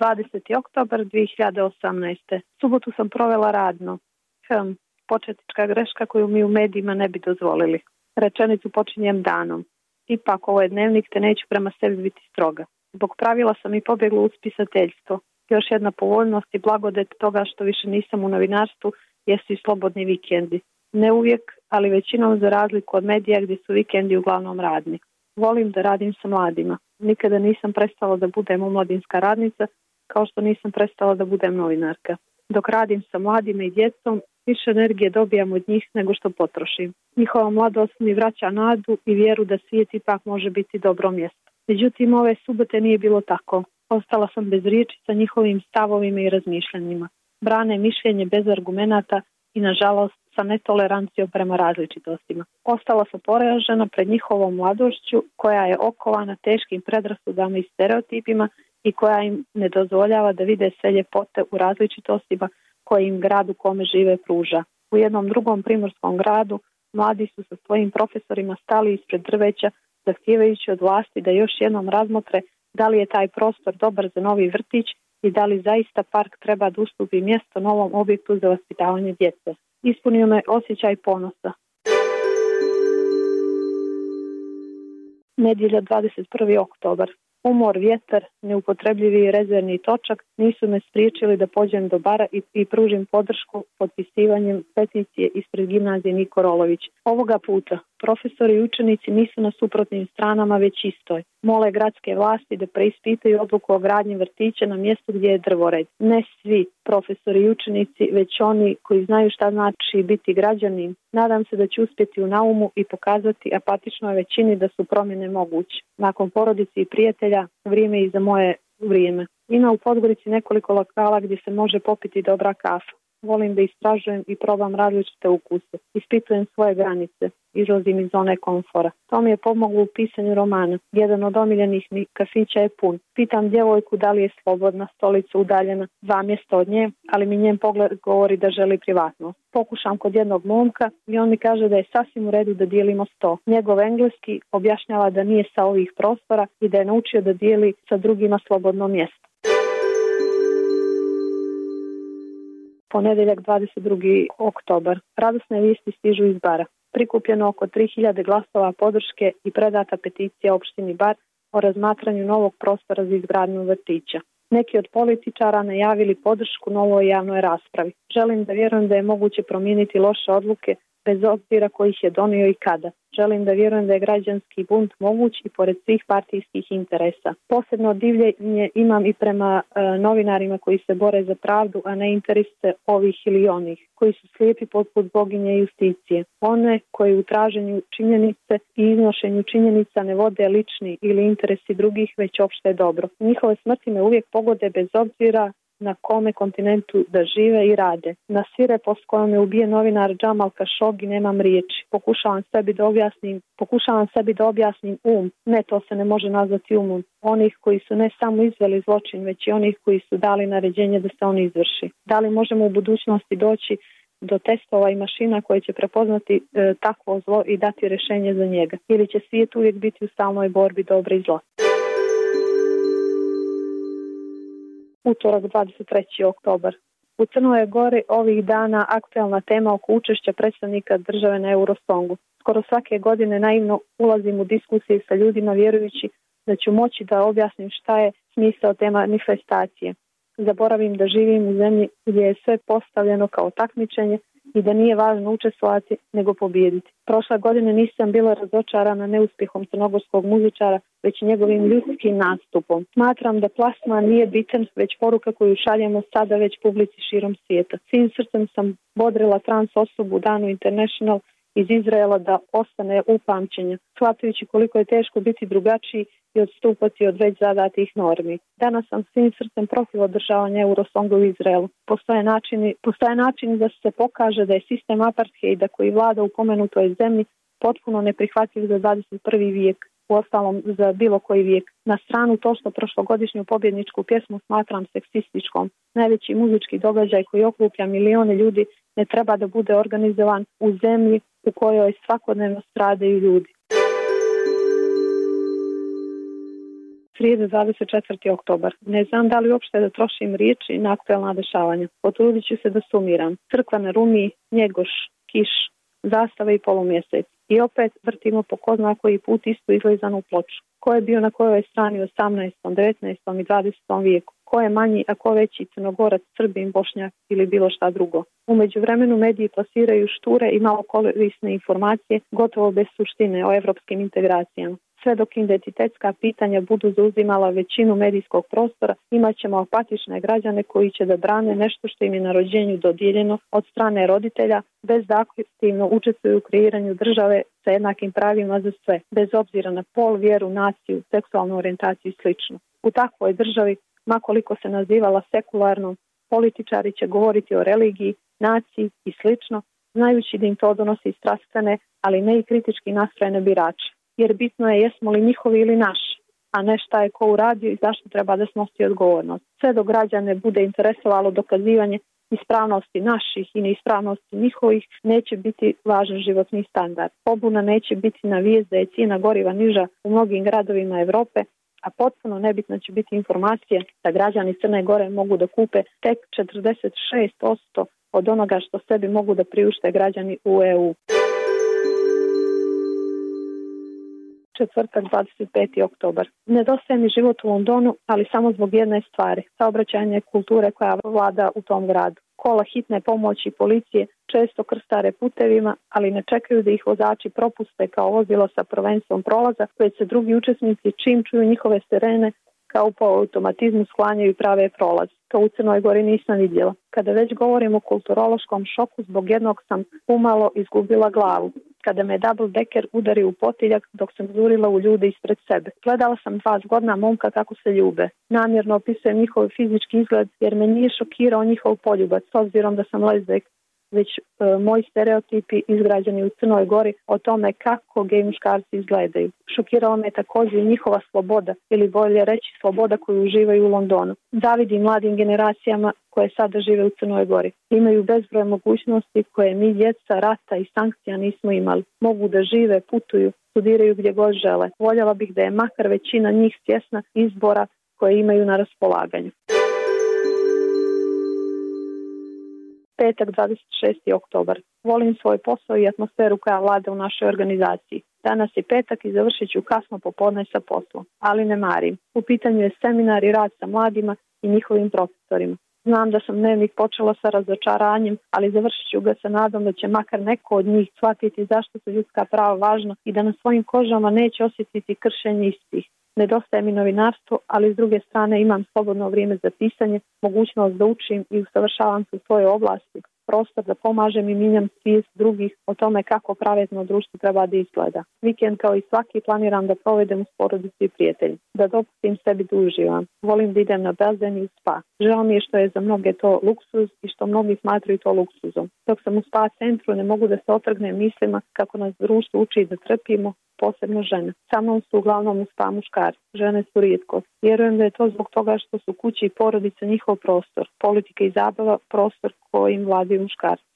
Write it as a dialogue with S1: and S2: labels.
S1: 20. oktober 2018. Subotu sam provela radno. Hm, početnička greška koju mi u medijima ne bi dozvolili. Rečenicu počinjem danom. Ipak ovo je dnevnik te neću prema sebi biti stroga. Zbog pravila sam i pobjegla u spisateljstvo. Još jedna povoljnost i blagodet toga što više nisam u novinarstvu jesu i slobodni vikendi. Ne uvijek, ali većinom za razliku od medija gdje su vikendi uglavnom radni. Volim da radim sa mladima. Nikada nisam prestala da budem omladinska radnica, kao što nisam prestala da budem novinarka. Dok radim sa mladima i djecom, više energije dobijam od njih nego što potrošim. Njihova mladost mi vraća nadu i vjeru da svijet ipak može biti dobro mjesto. Međutim, ove subote nije bilo tako. Ostala sam bez riječi sa njihovim stavovima i razmišljanjima. Brane mišljenje bez argumenata i nažalost sa netolerancijom prema različitostima. Ostala sam poražena pred njihovom mladošću koja je okovana teškim predrasudama i stereotipima i koja im ne dozvoljava da vide sve ljepote u različitostima koje im grad u kome žive pruža. U jednom drugom primorskom gradu mladi su sa svojim profesorima stali ispred drveća zahtijevajući od vlasti da još jednom razmotre da li je taj prostor dobar za novi vrtić i da li zaista park treba da ustupi mjesto novom objektu za vaspitavanje djece. Ispunio me osjećaj ponosa. Nedjelja 21. oktobar. Umor, vjetar, neupotrebljivi rezervni točak nisu me spriječili da pođem do bara i, pružim podršku potpisivanjem peticije ispred gimnazije Niko Rolović. Ovoga puta profesori i učenici nisu na suprotnim stranama već istoj. Mole gradske vlasti da preispitaju odluku o gradnji vrtića na mjestu gdje je drvored. Ne svi profesori i učenici, već oni koji znaju šta znači biti građanin. Nadam se da će uspjeti u naumu i pokazati apatičnoj većini da su promjene moguće. Nakon porodici i prijatelja, vrijeme i za moje vrijeme. Ima u Podgorici nekoliko lokala gdje se može popiti dobra kafa. Volim da istražujem i probam različite ukuse. Ispitujem svoje granice. Izlazim iz zone komfora. To mi je pomoglo u pisanju romana. Jedan od omiljenih mi kafića je pun. Pitam djevojku da li je slobodna, stolica udaljena, dva mjesta od nje, ali mi njen pogled govori da želi privatnost. Pokušam kod jednog momka i on mi kaže da je sasvim u redu da dijelimo sto. Njegov engleski objašnjava da nije sa ovih prostora i da je naučio da dijeli sa drugima slobodno mjesto. Ponedjeljak 22. oktobar. Radosne vijesti stižu iz bara. Prikupljeno oko 3000 glasova podrške i predata peticija opštini Bar o razmatranju novog prostora za izgradnju vrtića. Neki od političara najavili podršku novoj javnoj raspravi. Želim da vjerujem da je moguće promijeniti loše odluke bez obzira kojih je donio i kada. Želim da vjerujem da je građanski bunt moguć i pored svih partijskih interesa. Posebno divljenje imam i prema e, novinarima koji se bore za pravdu, a ne interese ovih ili onih, koji su slijepi poput boginje justicije. One koji u traženju činjenice i iznošenju činjenica ne vode lični ili interesi drugih, već opšte dobro. Njihove smrti me uvijek pogode bez obzira na kome kontinentu da žive i rade. Na svirepost kojom je ubijen novinar Džamal Kašogi nemam riječi. Pokušavam sebi da objasnim, pokušavam sebi da objasnim um. Ne, to se ne može nazvati umom. Onih koji su ne samo izveli zločin, već i onih koji su dali naređenje da se on izvrši. Da li možemo u budućnosti doći do testova i mašina koje će prepoznati e, takvo zlo i dati rješenje za njega. Ili će svijet uvijek biti u stalnoj borbi dobre i zlo. Utorak 23. oktobar. U Crnoj Gori ovih dana aktualna tema oko učešća predstavnika države na Eurosongu. Skoro svake godine naivno ulazim u diskusije sa ljudima vjerujući da ću moći da objasnim šta je smisao te manifestacije. Zaboravim da živim u zemlji gdje je sve postavljeno kao takmičenje i da nije važno učestvovati nego pobijediti. Prošle godine nisam bila razočarana neuspjehom crnogorskog muzičara, već njegovim ljudskim nastupom. Smatram da plasma nije bitan, već poruka koju šaljemo sada već publici širom svijeta. Svim srcem sam bodrila trans osobu Danu International iz Izraela da ostane upamćenja, shvatajući koliko je teško biti drugačiji i odstupati od već zadatih normi. Danas sam svim srcem protiv održavanja Eurosonga u Izraelu. Postoje načini, postoje načini da se pokaže da je sistem apartheida koji vlada u pomenutoj zemlji potpuno neprihvatljiv za 21. vijek u ostalom za bilo koji vijek. Na stranu to što prošlogodišnju pobjedničku pjesmu smatram seksističkom. Najveći muzički događaj koji okuplja milione ljudi ne treba da bude organizovan u zemlji u kojoj svakodnevno stradaju ljudi. Srijede 24. oktobar. Ne znam da li uopšte da trošim riječi na aktualna dešavanja. Potrudit ću se da sumiram. Crkva na Rumi, Njegoš, Kiš, zastave i polumjesec. I opet vrtimo po ko zna koji put istu izlizanu ploču. Ko je bio na kojoj strani u 18., 19. i 20. vijeku? Ko je manji, a ko veći crnogorac, srbin, bošnjak ili bilo šta drugo? U međuvremenu mediji plasiraju šture i malo korisne informacije gotovo bez suštine o evropskim integracijama sve dok identitetska pitanja budu zauzimala većinu medijskog prostora, imat ćemo apatične građane koji će da brane nešto što im je na rođenju dodijeljeno od strane roditelja, bez da aktivno učestvuju u kreiranju države sa jednakim pravima za sve, bez obzira na pol, vjeru, naciju, seksualnu orijentaciju i sl. U takvoj državi, makoliko se nazivala sekularnom, političari će govoriti o religiji, naciji i slično, znajući da im to donosi strastvene, ali ne i kritički nastrojene birače jer bitno je jesmo li njihovi ili naši, a ne šta je ko uradio i zašto treba da snosi odgovornost. Sve do građane bude interesovalo dokazivanje ispravnosti naših i neispravnosti njihovih neće biti važan životni standard. Pobuna neće biti na vijest da je cijena goriva niža u mnogim gradovima Europe, a potpuno nebitna će biti informacija da građani Crne Gore mogu da kupe tek 46% od onoga što sebi mogu da priušte građani u EU. Četvrtak 25. oktobar. Nedostaje mi život u Londonu, ali samo zbog jedne stvari, saobraćajne kulture koja vlada u tom gradu. Kola hitne pomoći policije često krstare putevima, ali ne čekaju da ih vozači propuste kao vozilo sa prvenstvom prolaza, već se drugi učesnici čim čuju njihove sirene kao po automatizmu sklanjaju prave prolaz. To u Crnoj Gori nisam vidjela. Kada već govorim o kulturološkom šoku, zbog jednog sam umalo izgubila glavu. Kada me double decker udari u potiljak dok sam zurila u ljude ispred sebe. Gledala sam dva zgodna momka kako se ljube. Namjerno opisujem njihov fizički izgled jer me nije šokirao njihov poljubac s obzirom da sam lezbek već e, moji stereotipi izgrađeni u Crnoj Gori o tome kako gej muškarci izgledaju. Šokirala me također njihova sloboda ili bolje reći sloboda koju uživaju u Londonu. Zavidi mladim generacijama koje sada žive u Crnoj Gori. Imaju bezbroj mogućnosti koje mi djeca rata i sankcija nismo imali. Mogu da žive, putuju, studiraju gdje god žele. Voljela bih da je makar većina njih svjesna izbora koje imaju na raspolaganju. Petak 26. oktobar. Volim svoj posao i atmosferu koja vlada u našoj organizaciji. Danas je petak i završit ću kasno popodne sa poslom, ali ne marim. U pitanju je seminar i rad sa mladima i njihovim profesorima. Znam da sam dnevnik počela sa razočaranjem, ali završit ću ga sa nadom da će makar neko od njih shvatiti zašto su ljudska prava važna i da na svojim kožama neće osjetiti kršenje istih. Nedostaje mi novinarstvo, ali s druge strane imam slobodno vrijeme za pisanje, mogućnost da učim i usavršavam se u svojoj oblasti, prostor da pomažem i minjam svijest drugih o tome kako pravedno društvo treba da izgleda. Vikend kao i svaki planiram da provedem s porodici i prijatelji, da dopustim sebi da uživam. Volim da idem na bazen i spa. Žao mi je što je za mnoge to luksuz i što mnogi smatraju to luksuzom. Dok sam u spa centru ne mogu da se otrgnem mislima kako nas društvo uči da trpimo, posebno žene. Sa mnom su uglavnom spa muškari. Žene su rijetko. Vjerujem da je to zbog toga što su kući i porodice njihov prostor. Politika i zabava prostor kojim vladaju muškarci.